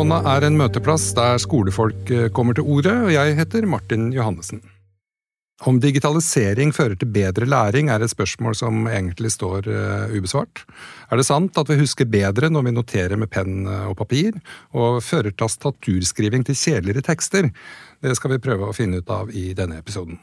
Fonna er en møteplass der skolefolk eh, kommer til ordet, og jeg heter Martin Johannessen. Om digitalisering fører til bedre læring, er et spørsmål som egentlig står uh, ubesvart. Er det sant at vi husker bedre når vi noterer med penn og papir, og fører tastaturskriving til kjedeligere tekster? Det skal vi prøve å finne ut av i denne episoden.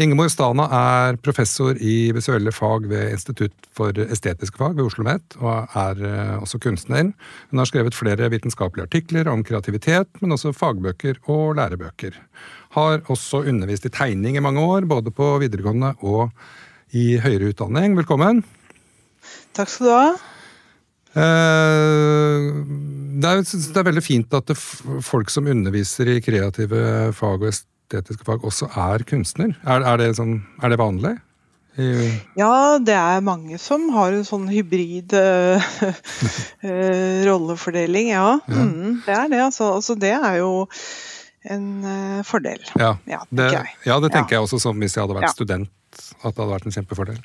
Ingemor Stana er professor i visuelle fag ved Institutt for estetiske fag ved Oslo OsloMet, og er eh, også kunstner. Hun har skrevet flere vitenskapelige artikler om kreativitet, men også fagbøker og lærebøker. Har også undervist i tegning i mange år, både på videregående og i høyere utdanning. Velkommen. Takk skal du ha. Eh, det er, det er veldig fint at folk som underviser i kreative fag og estetiske fag også er kunstner? Er, er, det, sånn, er det, vanlig? Ja, det er mange som har en sånn hybrid uh, rollefordeling, ja. ja. Mm, det er det, altså. altså. Det er jo en uh, fordel. Ja, ja, det, ja, det tenker jeg også som hvis jeg hadde vært student. At det hadde vært en kjempefordel.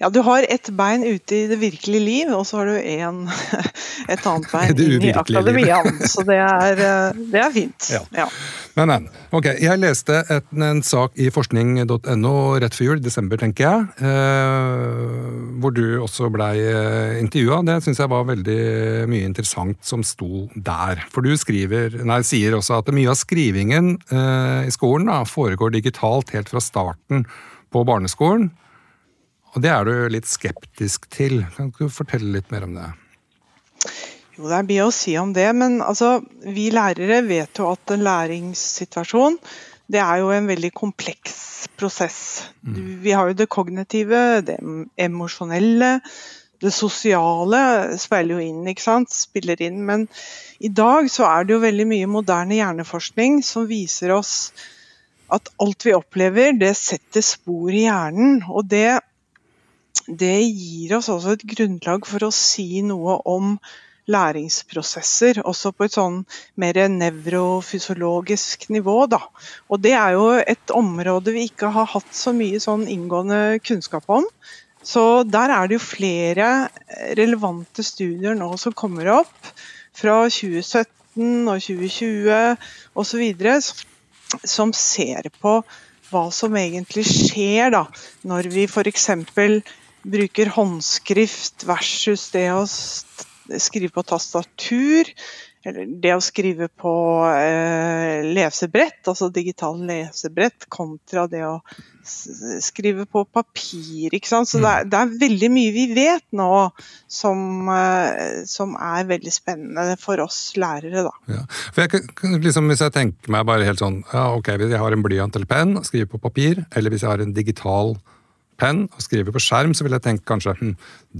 Ja, du har ett bein ute i det virkelige liv, og så har du en, et annet bein inn i akademiaen. Så det er, eh, det er fint. Ja. ja. Men, men. Ok, jeg leste et, en sak i forskning.no rett før jul, desember, tenker jeg, eh, hvor du også blei eh, intervjua. Det syns jeg var veldig mye interessant som sto der. For du skriver, nei, sier også at mye av skrivingen eh, i skolen da, foregår digitalt helt fra starten på barneskolen. Og det er du litt skeptisk til. Kan du fortelle litt mer om det? Jo, det er mye å si om det, men altså, vi lærere vet jo at en læringssituasjon det er jo en veldig kompleks prosess. Du, Vi har jo det kognitive, det emosjonelle, det sosiale speiler jo inn, ikke sant? spiller inn. Men i dag så er det jo veldig mye moderne hjerneforskning som viser oss at alt vi opplever, det setter spor i hjernen. Og det det gir oss også et grunnlag for å si noe om læringsprosesser, også på et sånn mer nevrofysiologisk nivå. Da. Og det er jo et område vi ikke har hatt så mye sånn inngående kunnskap om. Så der er det jo flere relevante studier nå som kommer opp, fra 2017 og 2020 osv., som ser på hva som egentlig skjer da, når vi f.eks bruker håndskrift versus det å skrive på tastatur. Eller det å skrive på eh, lesebrett, altså digital lesebrett, kontra det å skrive på papir. ikke sant? Så det er, det er veldig mye vi vet nå som, eh, som, er veldig spennende for oss lærere. da. Ja. For jeg, liksom, Hvis jeg tenker meg bare helt sånn ja, ok, Hvis jeg har en blyant eller penn, skriver på papir, eller hvis jeg har en digital penn og skriver på skjerm, så vil jeg tenke kanskje hm,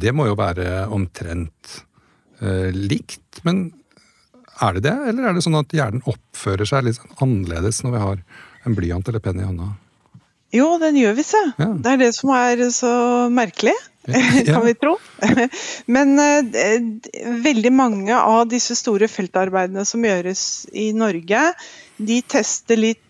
det må jo være omtrent eh, likt. Men er det det, eller er det sånn at hjernen oppfører seg litt sånn annerledes når vi har en blyant eller penn i hånda? Jo, den gjør visst det. Ja. Det er det som er så merkelig. kan vi tro. Men eh, veldig mange av disse store feltarbeidene som gjøres i Norge, de tester litt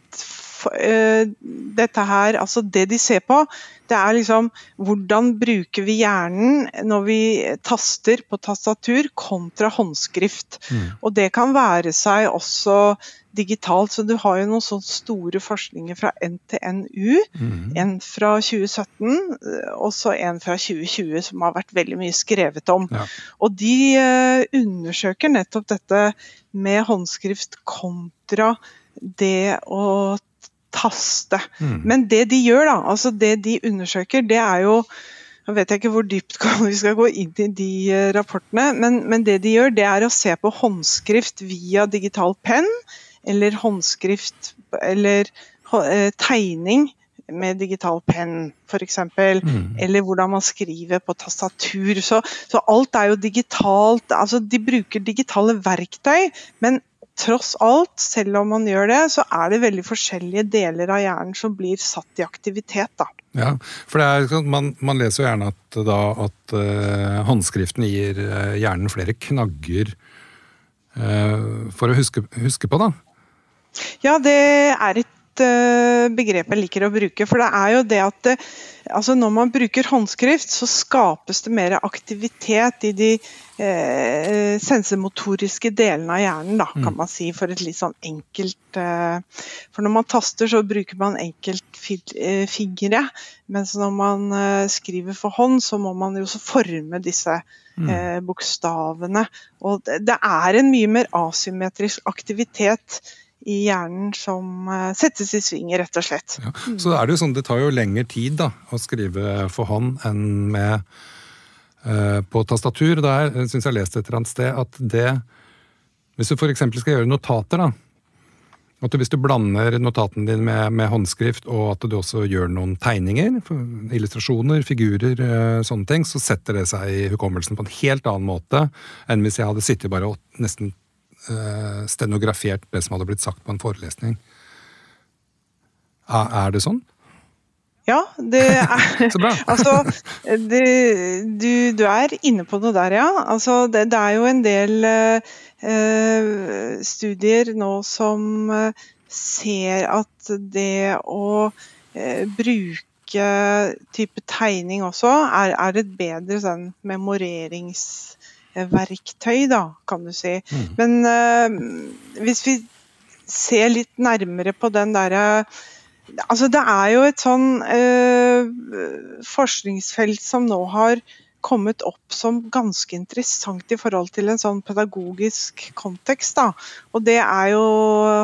dette her Altså, det de ser på, det er liksom hvordan bruker vi hjernen når vi taster på tastatur kontra håndskrift. Mm. Og det kan være seg også digitalt. Så du har jo noen sånne store forskninger fra NTNU. Mm. En fra 2017 og så en fra 2020 som har vært veldig mye skrevet om. Ja. Og de uh, undersøker nettopp dette med håndskrift kontra det å taste. Mm. Men det de gjør, da, altså det de undersøker, det er jo Nå vet jeg ikke hvor dypt vi skal gå inn i de eh, rapportene, men, men, det de gjør, det er å se på håndskrift via digital penn, eller håndskrift eller eh, tegning med digital penn, f.eks. Mm. Eller hvordan man skriver på tastatur. Så, så, alt er jo digitalt. Altså, de bruker digitale verktøy, men tross alt, selv om man gjør det, så er det veldig forskjellige deler av hjernen som blir satt i aktivitet. da. Ja, for er, sånn, man, man, leser jo gjerne at, da, at uh, håndskriften gir uh, hjernen flere knagger uh, for å huske, huske, på, da. Ja, det er et begrep jeg liker å bruke. For det er jo det at det, altså når man bruker håndskrift, så skapes det mer aktivitet i de eh, sensemotoriske delene av hjernen, da, kan mm. man si. For et litt sånn enkelt eh, For når man taster, så bruker man enkelt fingre. Mens når man skriver for hånd, så må man jo også forme disse mm. bokstavene. Og det, det er en mye mer asymmetrisk aktivitet i hjernen som eh, settes i sving, rett og slett. Ja, så er det jo sånn, det tar jo lengre tid da, å skrive for hånd enn med uh, på tastatur. Der syns jeg har lest et eller annet sted at det Hvis du f.eks. skal gjøre notater, da, at hvis du blander notatene dine med, med, håndskrift, og at du også gjør noen tegninger, illustrasjoner, figurer, eh, sånne ting, så setter det seg i hukommelsen på en helt annen måte enn hvis jeg hadde sittet bare og nesten stenografert det som hadde blitt sagt på en forelesning. Er, det sånn? Ja, det er Så bra. altså, det, du, du, er inne på noe der, ja. Altså, det, det er jo en del eh, studier nå som uh, ser at det å bruke type tegning også er, er et bedre sånn memorerings verktøy, da, kan du si. Mm. Men uh, hvis vi ser litt nærmere på den derre Altså, det er jo et sånn uh, forskningsfelt som nå har kommet opp som ganske interessant i forhold til en sånn pedagogisk kontekst. da, Og det er jo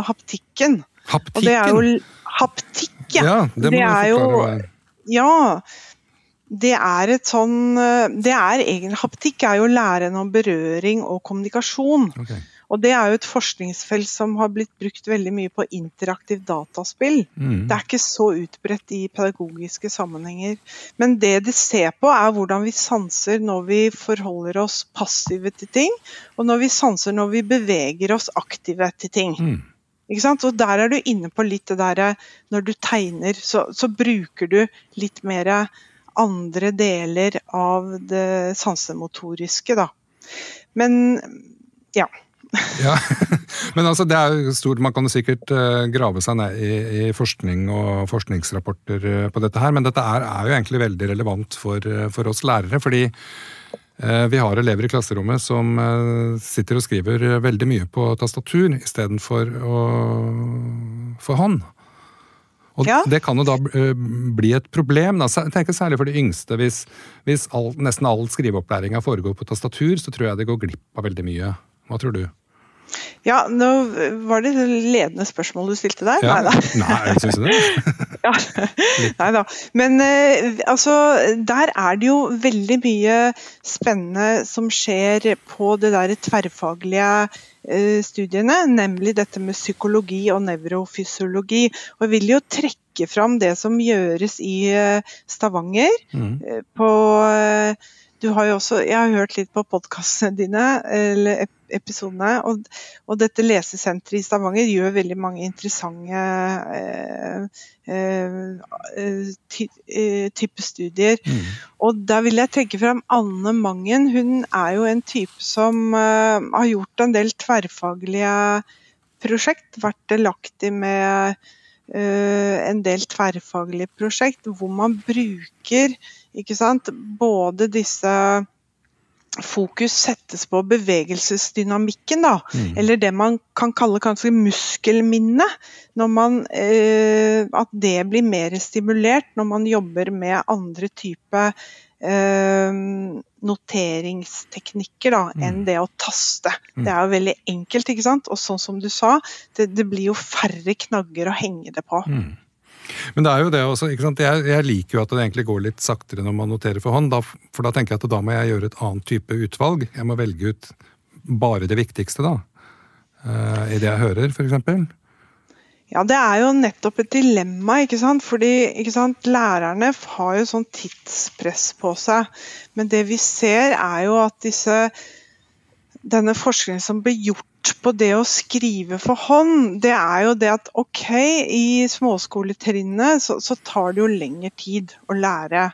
haptikken. Haptikken? Og det er jo haptikk, ja. ja det det du forklare. Ja, det er et sånn eh, det er egen, Haptikk er jo læren om berøring og kommunikasjon. Okay. Og Det er jo et forskningsfelt som har blitt brukt veldig mye på interaktivt dataspill. Mm. Det er ikke så utbredt i pedagogiske sammenhenger. Men det de ser på, er hvordan vi sanser når vi forholder oss passive til ting, og når vi sanser når vi beveger oss aktive til ting. Mm. Og Der er du inne på litt det derre Når du tegner, så, så bruker du litt mer andre deler av det sansemotoriske, da. Men ja. ja, men altså det er jo stort, Man kan jo sikkert uh, grave seg ned i, i, forskning og forskningsrapporter uh, på dette her, men dette er, er jo egentlig veldig relevant for, uh, for oss lærere. fordi vi har elever i klasserommet som sitter og skriver veldig mye på tastatur istedenfor for hånd. Og ja. Det kan jo da eh, bli et problem. Da. Jeg tenker Særlig for de yngste. Hvis, hvis all, nesten all skriveopplæringa foregår på tastatur, så tror jeg det går glipp av veldig mye. Hva tror du? Ja, nå var det ledende spørsmål du stilte der. Ja. Nei da. Nei, syns du det? ja. Nei da. Men uh, altså, der er det jo veldig mye spennende som skjer på det der tverrfaglige Eh, studiene, nemlig dette med psykologi og nevrofysiologi. Og jeg vil jo trekke fram det som gjøres i eh, Stavanger. Mm. Eh, på du har jo også, Jeg har hørt litt på podkastene dine, eller episodene. Og, og, dette lesesenteret i Stavanger gjør veldig mange interessante eh, eh, ty, eh, type studier. Mm. Og da vil jeg trekke frem Anne Mangen. Hun er jo en type som eh, har gjort en del tverrfaglige prosjekt. Vært delaktig med eh, en del tverrfaglige prosjekt hvor man bruker ikke sant? Både disse fokus settes på bevegelsesdynamikken, da. Mm. Eller det man kan kalle kanskje muskelminne. Når man, eh, at det blir mer stimulert når man jobber med andre type eh, noteringsteknikker da, mm. enn det å taste. Mm. Det er jo veldig enkelt, ikke sant. Og sånn som du sa, det, det blir jo færre knagger å henge det på. Mm. Men det er jo det også, ikke sant? Jeg, jeg, liker jo at det egentlig går litt saktere når man noterer for hånd. Da, for da tenker jeg at da må jeg gjøre et annet type utvalg. Jeg må velge ut bare det viktigste, da. Uh, I det jeg hører, f.eks. Ja, det er jo nettopp et dilemma, ikke sant. Fordi ikke sant? lærerne har jo sånn tidspress på seg. Men det vi ser er jo at disse denne forskningen som ble gjort på det å skrive for hånd, det er jo det at ok, i småskoletrinnet så, så tar det jo lengre tid å lære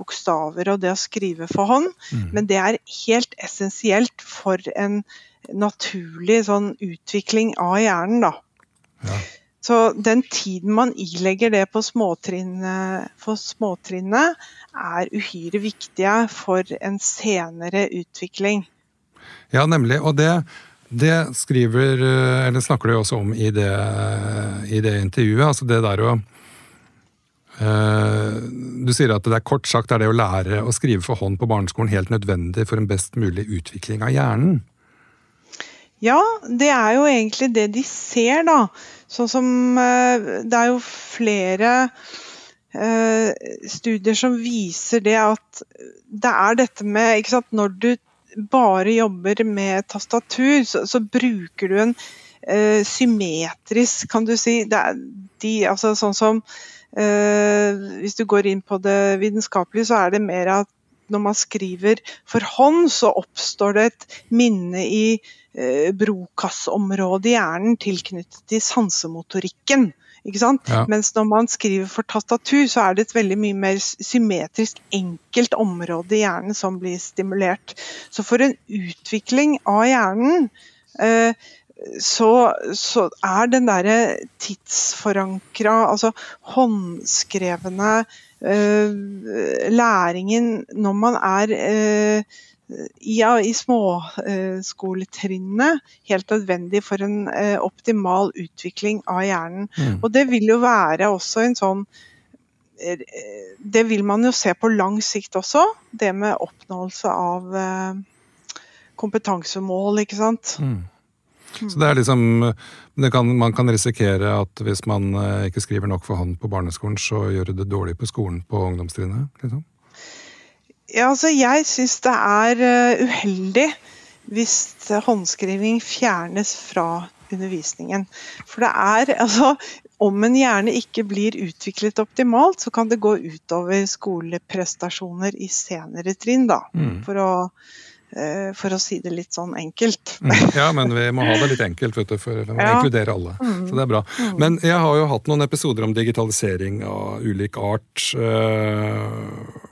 bokstaver og det å skrive for hånd, mm. men det er helt essensielt for en naturlig sånn utvikling av hjernen, da. Ja. Så den tiden man ilegger det på småtrinnet, for småtrinnet, er uhyre viktige for en senere utvikling. Ja, nemlig. Og det, det skriver, eller snakker du også om i det, i det intervjuet. Altså det der å eh, Du sier at det er kort sagt er det å lære å skrive for hånd på barneskolen helt nødvendig for en best mulig utvikling av hjernen. Ja, det er jo egentlig det de ser, da. Sånn som eh, Det er jo flere eh, studier som viser det at det er dette med ikke sant, Når du bare jobber med tastatur, så, så bruker du en uh, symmetrisk, kan du si de, altså Sånn som uh, Hvis du går inn på det vitenskapelige, så er det mer at når man skriver for hånd, så oppstår det et minne i eh, brokassområdet i hjernen tilknyttet til sansemotorikken. Ja. Mens når man skriver for tastatur, så er det et veldig mye mer symmetrisk, enkelt område i hjernen som blir stimulert. Så for en utvikling av hjernen eh, så, så, er den derre tidsforankra, altså håndskrevne uh, læringen når man er uh, ja, i småskoletrinnet uh, helt nødvendig for en uh, optimal utvikling av hjernen. Mm. Og det vil jo være også en sånn Det vil man jo se på lang sikt også, det med oppnåelse av kompetansemål, ikke sant. Mm. Så det er liksom det kan, Man kan risikere at hvis man eh, ikke skriver nok for hånd på barneskolen, så gjør det dårlig på skolen på ungdomstrinnet? Liksom. Ja, altså jeg syns det er eh, uheldig hvis håndskriving fjernes fra undervisningen. For det er altså Om en hjerne ikke blir utviklet optimalt, så kan det gå utover skoleprestasjoner i senere trinn, da. Mm. For å Eh, for å si det litt sånn enkelt. Mm. Ja, men vi må ha det litt enkelt du, for å ja. inkludere alle. Mm. Så det er bra. Mm. Men jeg har jo hatt noen episoder om digitalisering av ulik art. Eh,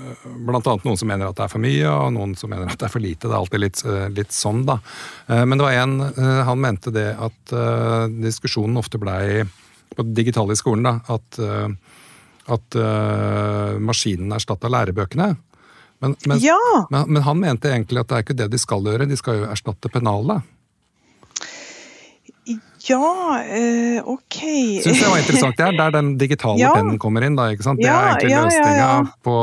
annet noen som mener at det er for mye, og noen som mener at det er for lite. Det er alltid litt, eh, litt sånn, da. Men det var en Han mente det at diskusjonen ofte blei på det digitale i skolen, da, at, at maskinen erstatta lærebøkene. Men, men, ja. men, men, han mente egentlig at det er ikke det de skal gjøre, de skal jo erstatte pennalet. Ja, eh, ok. Syns jeg var interessant. Det er der den digitale ja. pennen kommer inn. da, ikke sant? Det er egentlig løsninga på,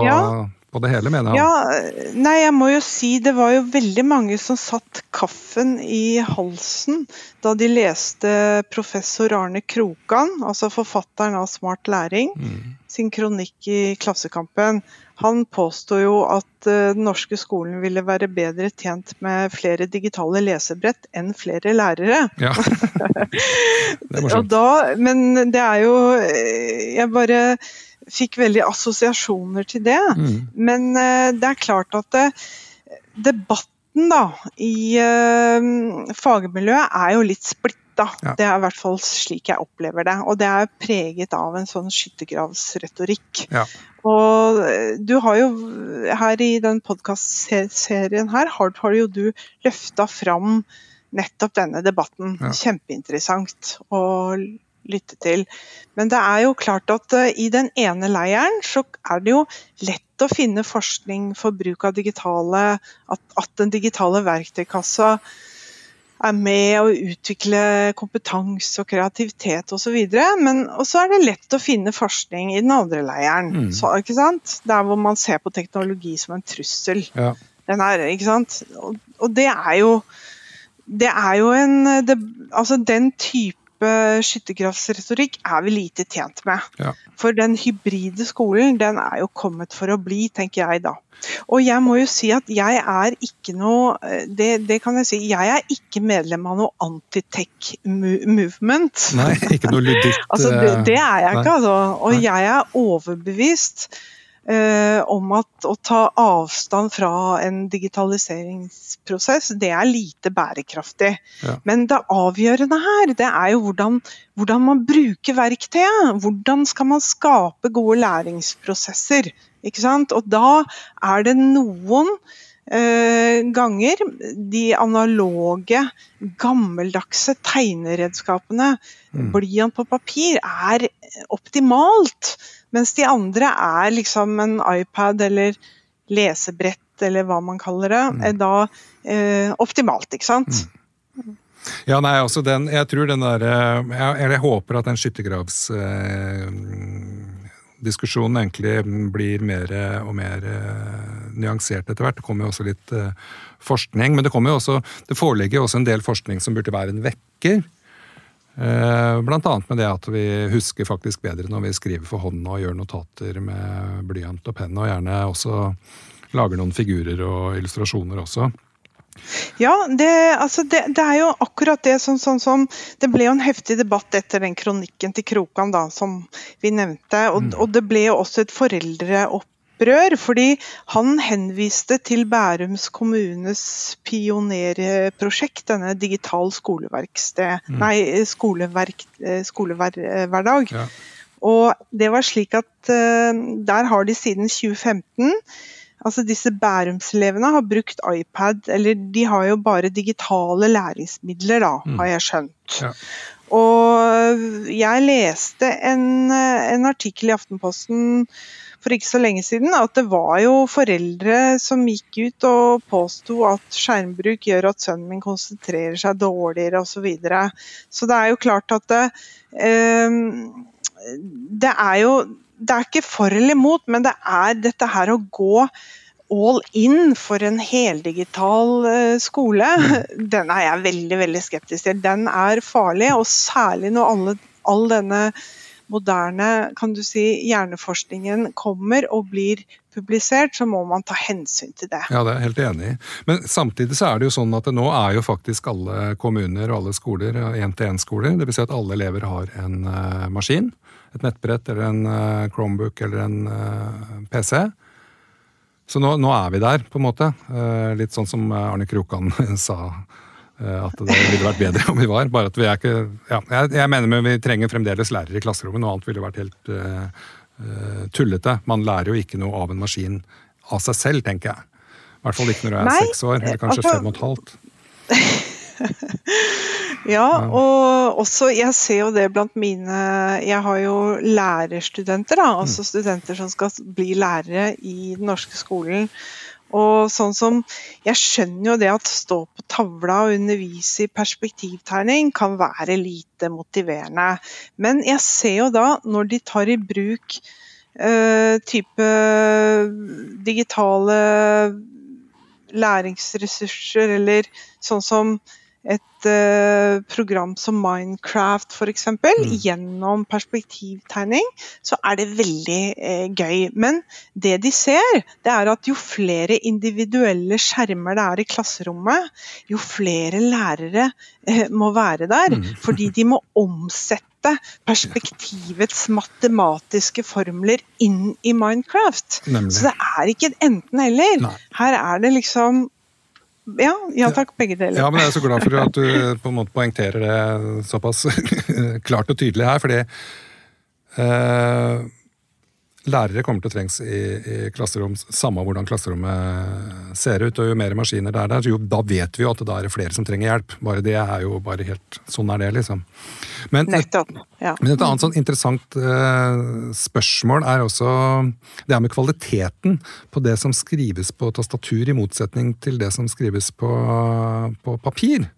på, det hele, mener han. Ja, nei, jeg må jo si det var jo veldig mange som satt kaffen i halsen da de leste professor Arne Krokan, altså forfatteren av Smart læring, mm. Sin kronikk i Klassekampen. Han påstår jo at uh, den norske skolen ville være bedre tjent med flere digitale lesebrett enn flere lærere. Ja. det. Da, men det er jo eh, Jeg bare fikk veldig assosiasjoner til det. Mm. Men uh, det er klart at det, debatten da, i fagmiljøet er jo litt splitta. Ja. Det er i hvert fall slik jeg opplever det. Og det er preget av en sånn skyttergravsretorikk. Ja. Og eh, du har jo her i den podkastserien her, har, har jo du løfta fram nettopp denne debatten. Ja. Kjempeinteressant å lytte til. Men det er jo klart at uh, i den ene leiren så er det jo lett å finne forskning for bruk av digitale At, at den digitale verktøykassa er med å utvikle kompetanse og kreativitet osv. Men også er det lett å finne forskning i den andre leiren. Mm. Så, ikke sant? Der hvor man ser på teknologi som en trussel. Ja. Den er, ikke sant? Og, og, det er jo det er jo en det, Altså den type skyttergravsretorikk er vi lite tjent med. Ja. For den hybride skolen den er jo kommet for å bli, tenker jeg da. Og jeg må jo si at jeg er ikke noe det, det kan jeg si, jeg er ikke medlem av noe antitech movement. Nei, ikke noe ludikt altså, det, det, er jeg ikke, altså. Og nei. jeg er overbevist eh, om at å ta avstand fra en digitaliseringsprosess, det er lite bærekraftig. Ja. Men det avgjørende her, det er jo hvordan, hvordan man bruker verktøyet. Hvordan skal man skape gode læringsprosesser? Ikke sant? Og da er det noen eh, ganger de analoge, gammeldagse tegneredskapene, mm. blyant på papir, er optimalt. Mens de andre er liksom en iPad eller lesebrett, eller hva man kaller det, mm. er da eh, optimalt, ikke sant? Mm. Ja, nei, altså den, jeg tror den derre eh, jeg, jeg håper at den skyttergravs... eh, egentlig blir mer og mer eh, nyansert etter hvert. Det kommer jo også litt eh, forskning, men det, jo også, det foreligger jo også en del forskning som burde være en vekker. Eh, blant annet med det at vi husker faktisk bedre når vi skriver for hånda og gjør notater med blyant og penn, og gjerne også lager noen figurer og illustrasjoner også. Ja, det, altså det, det, er jo akkurat det sånn, sånn, som Det ble jo en heftig debatt etter den kronikken til Krokan da, som vi nevnte. Og, mm. og det ble jo også et foreldreopprør, fordi han henviste til Bærums kommunes pionerprosjekt, denne digital skoleverksted mm. Nei, skoleverk, eh, skolehverdag. Ja. Og det var slik at uh, der har de siden 2015 Altså disse Bærumselevene har brukt iPad, eller de har jo bare digitale læringsmidler, da, mm. har jeg skjønt. Ja. Og jeg leste en, en, artikkel i Aftenposten for ikke så lenge siden at det var jo foreldre som gikk ut og påsto at skjermbruk gjør at sønnen min konsentrerer seg dårligere osv. Så, videre. så det er jo klart at det, eh, det er jo det er ikke for eller imot, men det er dette her å gå all in for en heldigital eh, skole, mm. den er jeg veldig veldig skeptisk til. Den er farlig, og særlig når alle, all denne moderne kan du si, hjerneforskningen kommer og blir publisert, så må man ta hensyn til det. Ja, det er jeg helt enig i. Men samtidig så er det jo sånn at nå er jo faktisk alle kommuner og alle skoler én-til-én-skoler. Dvs. Si at alle elever har en uh, maskin et nettbrett eller en uh, Chromebook eller en uh, eh, PC. Så nå, nå, er vi der, på en måte. Uh, litt sånn som Arne Krokan sa. At det ville vært bedre om vi var. bare at vi er ikke, ja, jeg, jeg mener vi trenger fremdeles lærere i klasserommet. Noe annet ville vært helt tullete. Man lærer jo ikke noe av en maskin av seg selv, tenker jeg. I hvert fall ikke når du er seks år, eller kanskje altså, fem og et halvt. ja, og også Jeg ser jo det blant mine Jeg har jo lærerstudenter, da. Altså studenter som skal bli lærere i den norske skolen. Og sånn som Jeg skjønner jo det at stå på tavla og undervise i perspektivtegning kan være lite motiverende. Men jeg ser jo da, når de tar i bruk uh, type digitale læringsressurser, eller sånn som et uh, program som Minecraft f.eks. Mm. Gjennom perspektivtegning, så er det veldig uh, gøy. Men det de ser, det er at jo flere individuelle skjermer det er i klasserommet, jo flere lærere uh, må være der. Mm. Fordi de må omsette perspektivets matematiske formler inn i Minecraft. Nemlig. Så det er ikke enten-eller. Her er det liksom ja, ja takk, begge deler. Ja, men Jeg er så glad for at du på en måte poengterer det såpass klart og tydelig her. fordi eh, lærere kommer til å trengs i, i, klasserom, samme hvordan klasserommet ser ut. Og jo mer maskiner det er der, jo da vet vi jo at det da er flere som trenger hjelp. Bare det er jo bare helt Sånn er det, liksom. Men, Nettopp. Ja. Men et annet sånn interessant eh, spørsmål er også det her med kvaliteten på det som skrives på tastatur, i motsetning til det som skrives på, på papir.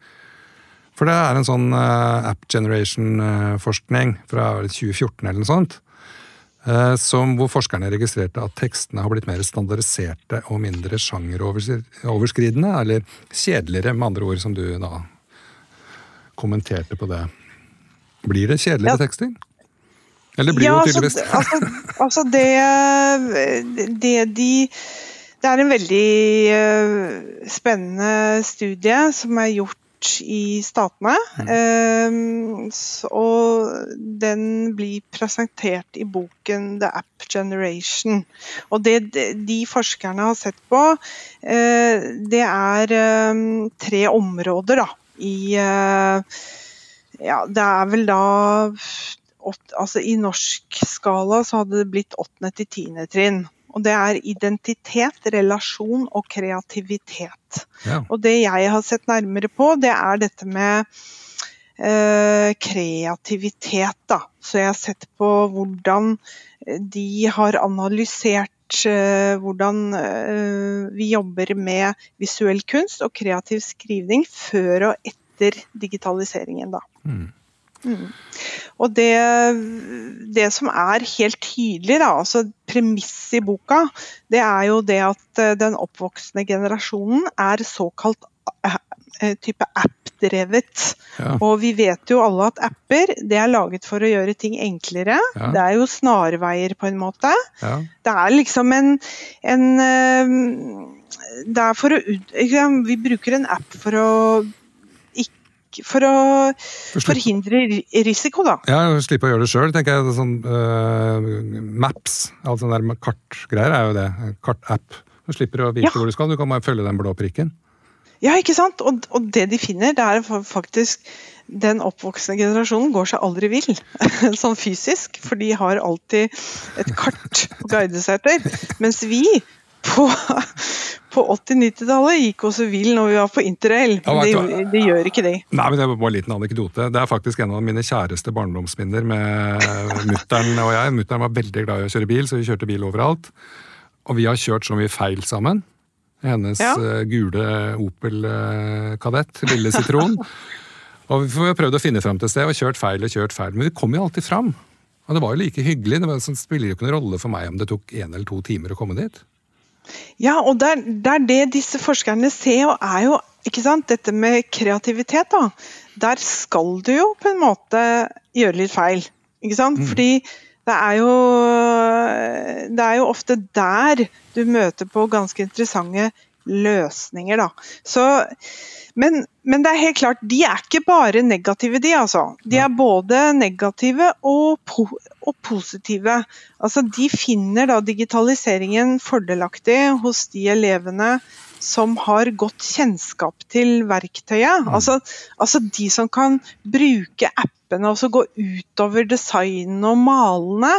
For det er en sånn eh, app generation-forskning uh, fra 2014 eller noe sånt Eh, som, hvor forskerne registrerte at tekstene har blitt mer standardiserte og mindre sjangeroverskridende, eller kjedeligere, med andre ord, som du da kommenterte på det. Blir det kjedeligere ja. tekster? Eller blir ja, det jo tydeligvis altså, altså, altså det, det de det er en veldig uh, spennende studie som er gjort i Statene. Mm. og den blir presentert i boken 'The App Generation'. Og det de forskerne har sett på, eh, det er ehm, tre områder da, i eh, Ja, det er vel da altså I norsk skala så hadde det blitt åttende til tiende trinn. Og det er identitet, relasjon og kreativitet. Ja. Og det jeg har sett nærmere på, det er dette med eh, kreativitet, da. Så jeg har sett på hvordan de har analysert eh, hvordan eh, vi jobber med visuell kunst og kreativ skrivning før og etter digitaliseringen, da. Mm. Mm. Og det, det, som er helt tydelig, da, altså premisset i boka, det er jo det at eh, den oppvoksende generasjonen er såkalt eh, type app-drevet. Ja. Og vi vet jo alle at apper det er laget for å gjøre ting enklere. Ja. Det er jo snarveier på en måte. Ja. Det er liksom en, en eh, Det er for å Vi bruker en app for å For å For forhindre risiko, da. Ja, slippe å gjøre det sjøl, tenker jeg. Sånn, uh, maps, alt sånn der kartgreier er jo det. Kartapp. Du slipper å vite Ja. hvor du skal, du kan bare følge den blå prikken. Ja, ikke sant? Og, og det de finner, det er faktisk den oppvoksende generasjonen går seg aldri vill, sånn fysisk. For de har alltid et kart å guide seg etter. Mens vi på, på 80-90-tallet gikk oss vill når vi var på interrail. Ja, det, det gjør ikke de. Nei, men Det var bare en liten anekdote. Det er faktisk en av mine kjæreste barndomsminner med mutter'n og jeg. Mutter'n var veldig glad i å kjøre bil, så vi kjørte bil overalt. Og vi har kjørt så mye feil sammen. Hennes Ja. eh, gule Opel eh, Kadett, lille sitron. og vi har prøvd å finne fram til sted og kjørt feil og kjørt feil, men vi kom jo alltid fram. Og det var jo like hyggelig. Det var, det spiller jo ikke noen rolle for meg om det tok én eller to timer å komme dit. Ja, og det er, det er det disse forskerne ser, og er jo ikke sant, dette med kreativitet. da. Der skal du jo på en måte gjøre litt feil. ikke sant? Fordi det er jo Det er jo ofte der du møter på ganske interessante løsninger, da. Så, men, men det er helt klart, de er ikke bare negative, de altså. De er både negative og, po og positive. Altså, de finner da digitaliseringen fordelaktig hos de elevene som har godt kjennskap til verktøyet. Altså, altså de som kan bruke appene og så gå utover design og malene.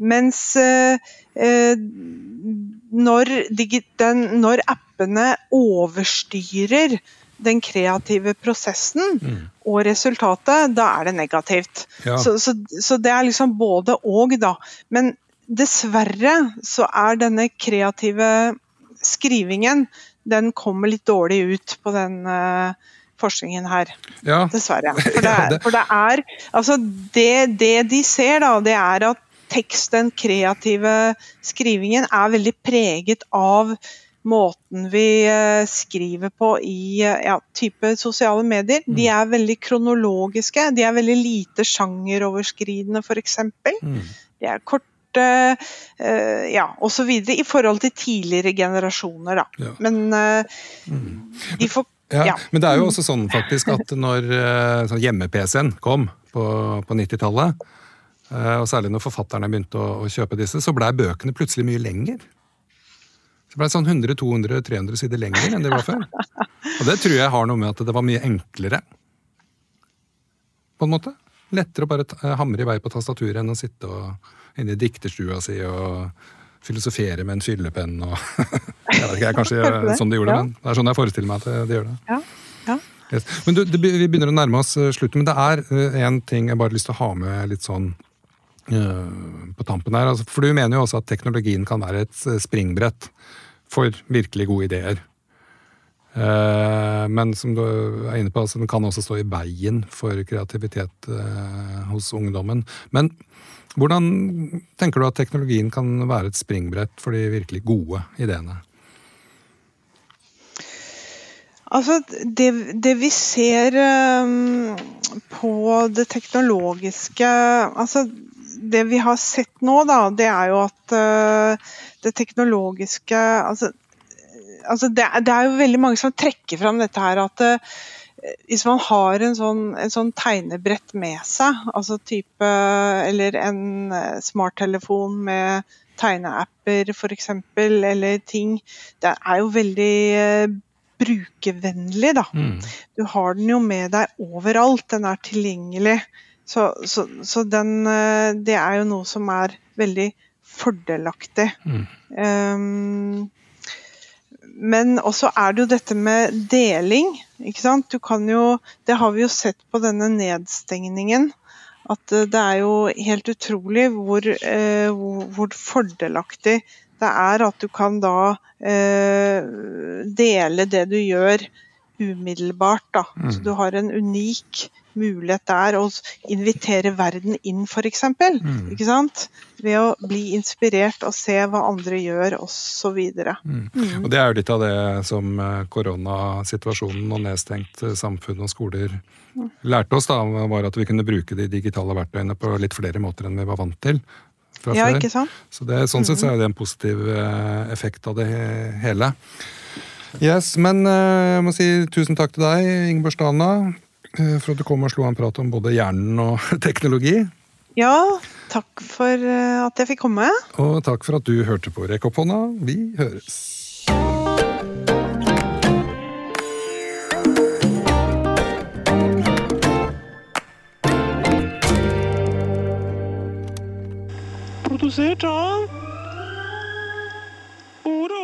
Mens eh, eh, når, den, når appene overstyrer den kreative prosessen og resultatet, da er det negativt. Ja. Så, så, så det er liksom både og, da. Men dessverre så er denne kreative skrivingen den kommer litt dårlig ut på den uh, forskningen her. Ja, Dessverre. For det, er- det- for det er Altså, det, det de ser, da, det er at tekst, den kreative skrivingen, er veldig preget av måten vi eh, skriver på i eh, ja, type sosiale medier. De Mm. er veldig kronologiske. De er veldig lite sjangeroverskridende, f.eks. Mm. De er korte, eh, ja, osv. i forhold til tidligere generasjoner, da. Ja. Men eh, de får Ja, Ja. Men det er jo også sånn faktisk at når eh, sånn hjemme-PC-en kom på, på 90-tallet, eh, og særlig når forfatterne begynte å, å kjøpe disse, så blei bøkene plutselig mye lenger. Så ble det sånn 100-200-300 sider lenger enn det var før. Og det tror jeg har noe med at det var mye enklere. På en måte. Lettere å bare hamre i vei på tastaturet enn å sitte og, inne i dikterstua si og filosofere med en fyllepenn og Jeg vet ikke, jeg kanskje det sånn de gjorde det, men det er sånn jeg forestiller meg at de gjør det. Ja. ja. Yes. Men du, Vi begynner å nærme oss eh, slutten, men det er én ting jeg bare har lyst til å ha med litt sånn eh, på tampen her. Altså, for du mener jo også at teknologien kan være et eh, springbrett for virkelig gode ideer. Eh, men som du er inne på, altså, den kan også stå i veien for kreativitet eh, hos ungdommen. Men hvordan tenker du at teknologien kan være et springbrett for de virkelig gode ideene? Altså, det, det vi ser um, på det teknologiske Altså, det vi har sett nå, da, det er jo at uh, det teknologiske Altså, altså det, det er jo veldig mange som trekker fram dette her at uh, hvis man har en sånn, en sånn tegnebrett med seg, altså type Eller en eh, smarttelefon med tegneapper f.eks., eller ting Det er jo veldig eh, brukervennlig, da. Mm. Du har den jo med deg overalt, den er tilgjengelig. Så, så, så den, eh, det er jo noe som er veldig fordelaktig. Mm. Um, men også er det jo dette med deling. ikke sant? Du kan jo, Det har vi jo sett på denne nedstengningen. At det er jo helt utrolig hvor, eh, hvor fordelaktig det er at du kan da eh, dele det du gjør umiddelbart. Da. Mm. Så du har en unik mulighet der å invitere verden inn, f.eks. Mm. Ikke sant? Ved å bli inspirert og se hva andre gjør, osv. Mm. Mm. Og det er jo litt av det som eh, koronasituasjonen og nedstengt eh, samfunn og skoler mm. lærte oss, da, var at vi kunne bruke de digitale verktøyene på litt flere måter enn vi var vant til. ja, ikke sant? Så det, sånn sett så er det en positiv eh, effekt av det hele. Yes, Men jeg må si tusen takk til deg, Ingeborg Stana. Eh, for at du kom og slo en prat om både hjernen og teknologi. Ja, takk for eh, at jeg fikk komme. Og takk for at du hørte på Rekk opp hånda. Vi høres. Produsert av Ora.